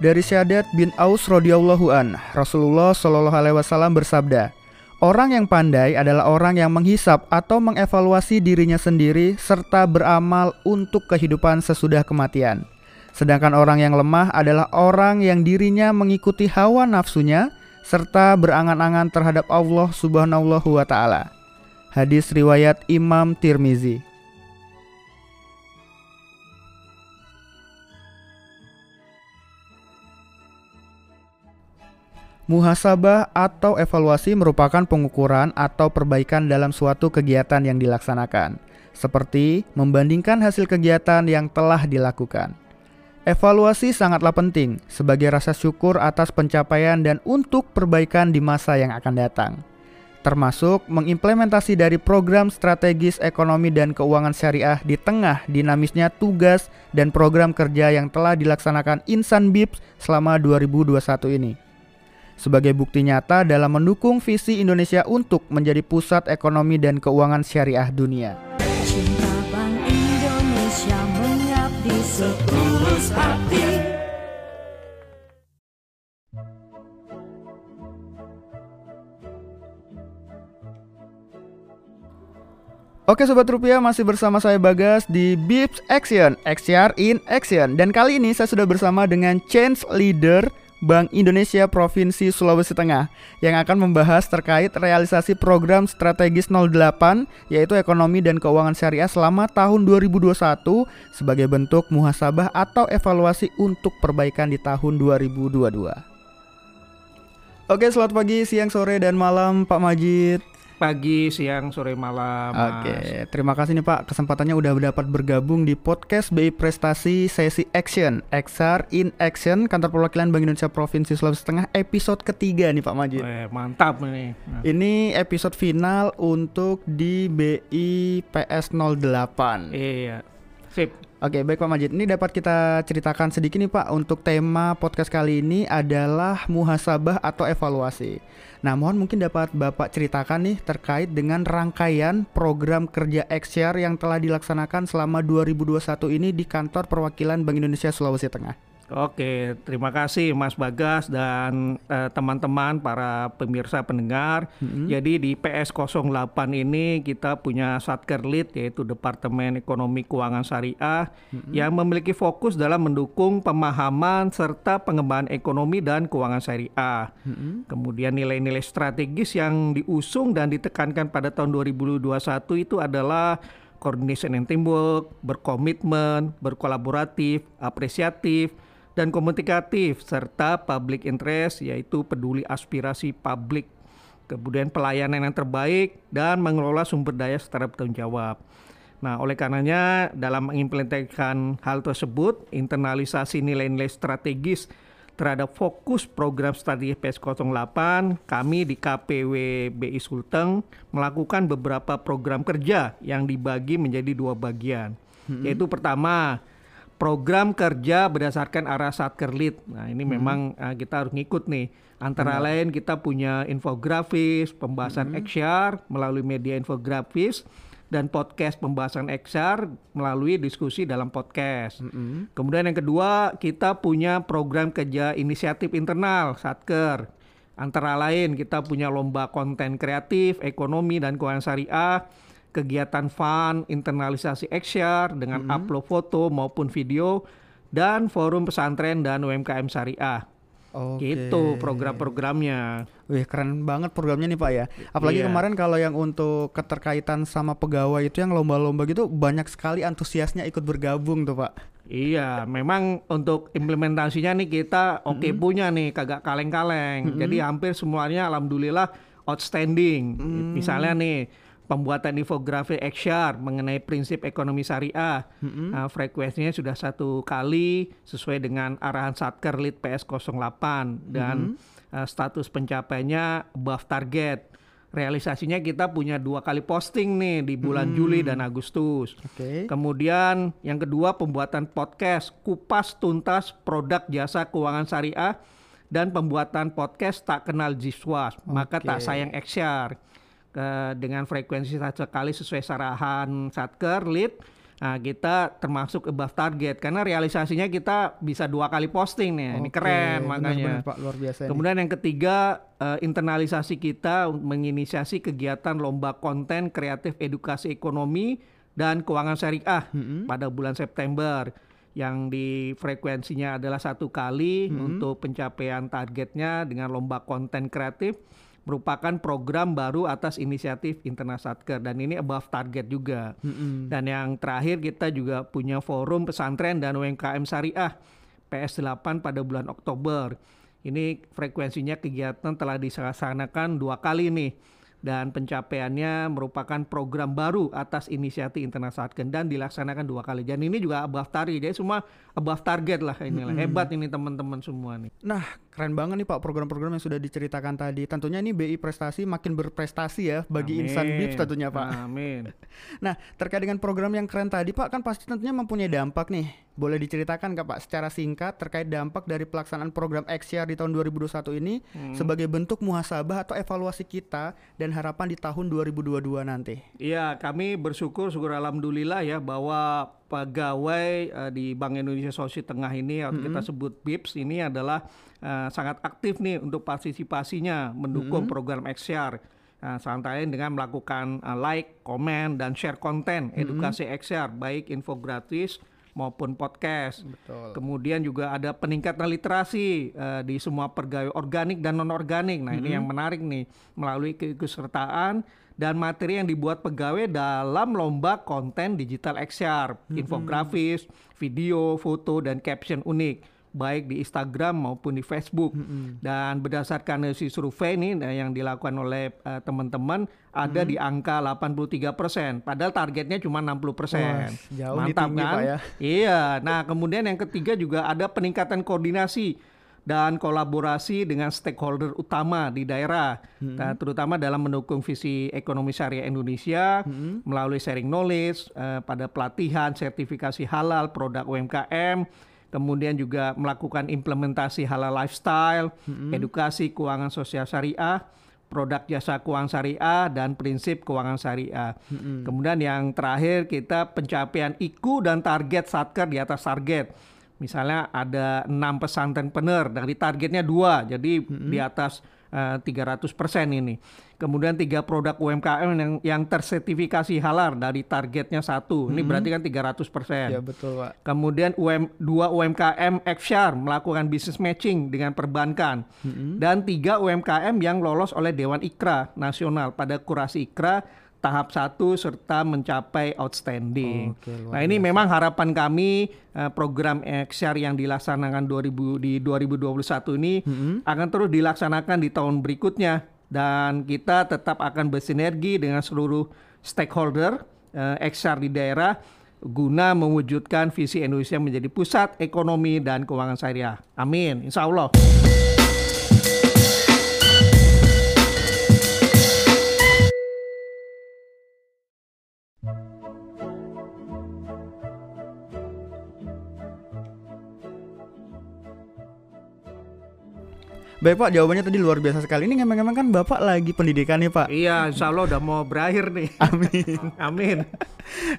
Dari Syadat bin Aus radhiyallahu an, Rasulullah shallallahu alaihi wasallam bersabda, Orang yang pandai adalah orang yang menghisap atau mengevaluasi dirinya sendiri serta beramal untuk kehidupan sesudah kematian. Sedangkan orang yang lemah adalah orang yang dirinya mengikuti hawa nafsunya serta berangan-angan terhadap Allah Subhanahu wa taala. Hadis riwayat Imam Tirmizi. Muhasabah atau evaluasi merupakan pengukuran atau perbaikan dalam suatu kegiatan yang dilaksanakan, seperti membandingkan hasil kegiatan yang telah dilakukan. Evaluasi sangatlah penting sebagai rasa syukur atas pencapaian dan untuk perbaikan di masa yang akan datang, termasuk mengimplementasi dari program strategis ekonomi dan keuangan syariah di tengah dinamisnya tugas dan program kerja yang telah dilaksanakan Insan BIPS selama 2021 ini sebagai bukti nyata dalam mendukung visi Indonesia untuk menjadi pusat ekonomi dan keuangan syariah dunia. Setulus hati. Oke Sobat Rupiah masih bersama saya Bagas di Bips Action, XR in Action Dan kali ini saya sudah bersama dengan Change Leader Bank Indonesia Provinsi Sulawesi Tengah yang akan membahas terkait realisasi program strategis 08 yaitu ekonomi dan keuangan syariah selama tahun 2021 sebagai bentuk muhasabah atau evaluasi untuk perbaikan di tahun 2022. Oke, selamat pagi, siang, sore, dan malam Pak Majid pagi, siang, sore, malam. Oke, terima kasih nih Pak kesempatannya udah dapat bergabung di podcast BI Prestasi Sesi Action XR in Action Kantor Perwakilan Bank Indonesia Provinsi Sulawesi Tengah episode ketiga nih Pak Majid. Eh, mantap nih. Nah. Ini episode final untuk di BI PS 08. Iya. Sip. Oke, baik Pak Majid. Ini dapat kita ceritakan sedikit nih Pak untuk tema podcast kali ini adalah muhasabah atau evaluasi. Nah, mohon mungkin dapat Bapak ceritakan nih terkait dengan rangkaian program kerja XR yang telah dilaksanakan selama 2021 ini di kantor perwakilan Bank Indonesia Sulawesi Tengah. Oke, terima kasih Mas Bagas dan uh, teman-teman para pemirsa pendengar. Mm-hmm. Jadi di PS 08 ini kita punya Satker Lead yaitu Departemen Ekonomi Keuangan Syariah mm-hmm. yang memiliki fokus dalam mendukung pemahaman serta pengembangan ekonomi dan keuangan syariah. Mm-hmm. Kemudian nilai-nilai strategis yang diusung dan ditekankan pada tahun 2021 itu adalah coordination and teamwork, berkomitmen, berkolaboratif, apresiatif, dan komunikatif serta public interest yaitu peduli aspirasi publik kemudian pelayanan yang terbaik dan mengelola sumber daya secara bertanggung jawab. Nah, oleh karenanya dalam mengimplementasikan hal tersebut, internalisasi nilai-nilai strategis terhadap fokus program strategi PS08, kami di KPW BI Sulteng melakukan beberapa program kerja yang dibagi menjadi dua bagian. Hmm. Yaitu pertama, program kerja berdasarkan arah Satkerlit. Nah, ini hmm. memang uh, kita harus ngikut nih. Antara hmm. lain kita punya infografis, pembahasan hmm. XR melalui media infografis dan podcast pembahasan XR melalui diskusi dalam podcast. Hmm. Kemudian yang kedua, kita punya program kerja inisiatif internal Satker. Antara lain kita punya lomba konten kreatif, ekonomi dan keuangan syariah kegiatan fun, internalisasi XR dengan mm-hmm. upload foto maupun video dan forum pesantren dan UMKM syariah. Oke. Gitu program-programnya. Wih keren banget programnya nih Pak ya. Apalagi iya. kemarin kalau yang untuk keterkaitan sama pegawai itu yang lomba-lomba gitu banyak sekali antusiasnya ikut bergabung tuh Pak. Iya, memang untuk implementasinya nih kita oke okay mm -hmm. punya nih kagak kaleng-kaleng. Mm -hmm. Jadi hampir semuanya alhamdulillah outstanding. Mm. Misalnya nih pembuatan infografi XR mengenai prinsip ekonomi syariah. Mm-hmm. Uh, frekuensinya sudah satu kali sesuai dengan arahan Satker Lead PS 08 dan mm-hmm. uh, status pencapaiannya above target. Realisasinya kita punya dua kali posting nih di bulan hmm. Juli dan Agustus. Okay. Kemudian yang kedua pembuatan podcast kupas tuntas produk jasa keuangan syariah dan pembuatan podcast tak kenal jiswas, maka tak sayang eksyar. Ke, dengan frekuensi sekali sesuai sarahan Satker lead Nah, kita termasuk above target karena realisasinya kita bisa dua kali posting nih. Oke, ini keren makanya. Bener, Pak, luar biasa. Kemudian ini. yang ketiga uh, internalisasi kita menginisiasi kegiatan lomba konten kreatif edukasi ekonomi dan keuangan syariah mm -hmm. pada bulan September yang di frekuensinya adalah satu kali mm -hmm. untuk pencapaian targetnya dengan lomba konten kreatif merupakan program baru atas inisiatif Internas Satker dan ini above target juga. Mm-hmm. Dan yang terakhir kita juga punya forum pesantren dan UMKM syariah PS8 pada bulan Oktober. Ini frekuensinya kegiatan telah dilaksanakan dua kali nih dan pencapaiannya merupakan program baru atas inisiatif Internet Satken dan dilaksanakan dua kali. Dan ini juga above target, jadi semua above target lah inilah. Hmm. Hebat ini teman-teman semua nih. Nah, keren banget nih Pak program-program yang sudah diceritakan tadi. Tentunya ini BI Prestasi makin berprestasi ya bagi Amin. insan BIPS tentunya Pak. Amin. nah, terkait dengan program yang keren tadi Pak kan pasti tentunya mempunyai dampak nih. Boleh diceritakan nggak Pak secara singkat terkait dampak dari pelaksanaan program XR di tahun 2021 ini hmm. sebagai bentuk muhasabah atau evaluasi kita dan harapan di tahun 2022 nanti? Iya, kami bersyukur syukur alhamdulillah ya bahwa pegawai uh, di Bank Indonesia Sulawesi Tengah ini atau mm -hmm. kita sebut BIPS ini adalah uh, sangat aktif nih untuk partisipasinya mendukung mm -hmm. program XR. Nah, santai dengan melakukan uh, like, komen, dan share konten edukasi mm -hmm. XR baik infografis maupun podcast. Betul. Kemudian juga ada peningkatan literasi uh, di semua pegawai organik dan non organik. Nah, mm -hmm. ini yang menarik nih melalui keikutsertaan dan materi yang dibuat pegawai dalam lomba konten digital XR, mm -hmm. infografis, video, foto dan caption unik baik di Instagram maupun di Facebook. Mm -hmm. Dan berdasarkan si survei ini nah, yang dilakukan oleh uh, teman-teman ada mm -hmm. di angka 83%, padahal targetnya cuma 60%. persen. jauh Mantap tinggi, kan? Pak ya. Iya. Nah, kemudian yang ketiga juga ada peningkatan koordinasi dan kolaborasi dengan stakeholder utama di daerah, hmm. nah, terutama dalam mendukung visi ekonomi syariah Indonesia hmm. melalui sharing knowledge uh, pada pelatihan sertifikasi halal produk UMKM kemudian juga melakukan implementasi halal lifestyle, mm-hmm. edukasi keuangan sosial syariah, produk jasa keuangan syariah dan prinsip keuangan syariah. Mm-hmm. Kemudian yang terakhir kita pencapaian IKU dan target Satker di atas target. Misalnya ada enam pesantren pener dari targetnya dua, jadi mm-hmm. di atas uh, eh, 300 persen ini. Kemudian tiga produk UMKM yang yang tersertifikasi halal dari targetnya satu. Ini mm -hmm. berarti kan 300 persen. Ya betul pak. Kemudian UM, dua UMKM XShare melakukan business matching dengan perbankan. Mm -hmm. Dan tiga UMKM yang lolos oleh Dewan Ikra Nasional pada kurasi Ikra tahap satu serta mencapai outstanding. Oh, okay, nah ini memang harapan kami uh, program XR yang dilaksanakan 2000 di 2021 ini mm -hmm. akan terus dilaksanakan di tahun berikutnya dan kita tetap akan bersinergi dengan seluruh stakeholder uh, XR di daerah guna mewujudkan visi Indonesia menjadi pusat ekonomi dan keuangan syariah. Amin. Insya Allah. Baik Pak, jawabannya tadi luar biasa sekali. Ini memang kan Bapak lagi pendidikan nih Pak. Iya, insya Allah udah mau berakhir nih. Amin. Amin.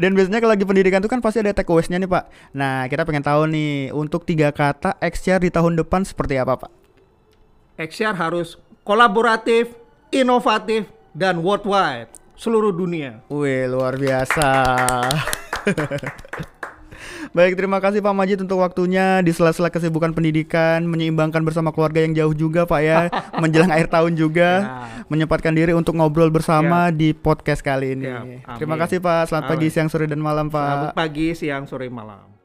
Dan biasanya kalau lagi pendidikan itu kan pasti ada takeaways-nya nih Pak. Nah, kita pengen tahu nih, untuk tiga kata XR di tahun depan seperti apa Pak? XR harus kolaboratif, inovatif, dan worldwide. Seluruh dunia. Wih, luar biasa. Baik, terima kasih Pak Majid untuk waktunya di sela-sela kesibukan pendidikan, menyeimbangkan bersama keluarga yang jauh juga Pak ya, menjelang akhir tahun juga, ya. menyempatkan diri untuk ngobrol bersama ya. di podcast kali ini. Ya. Terima kasih Pak, selamat Amin. pagi, siang, sore, dan malam Pak. Selamat pagi, siang, sore, malam.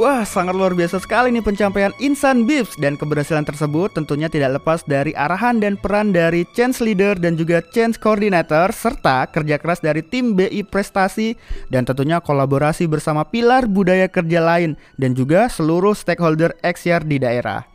Wah, sangat luar biasa sekali nih pencapaian Insan Bips dan keberhasilan tersebut tentunya tidak lepas dari arahan dan peran dari change leader dan juga change coordinator serta kerja keras dari tim BI Prestasi dan tentunya kolaborasi bersama pilar budaya kerja lain dan juga seluruh stakeholder XR di daerah.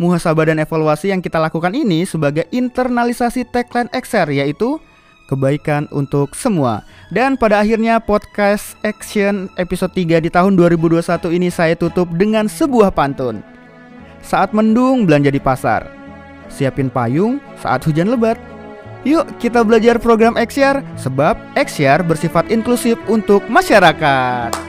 Muhasabah dan evaluasi yang kita lakukan ini sebagai internalisasi tagline XR yaitu kebaikan untuk semua. Dan pada akhirnya podcast Action episode 3 di tahun 2021 ini saya tutup dengan sebuah pantun. Saat mendung belanja di pasar. Siapin payung saat hujan lebat. Yuk kita belajar program XR sebab XR bersifat inklusif untuk masyarakat.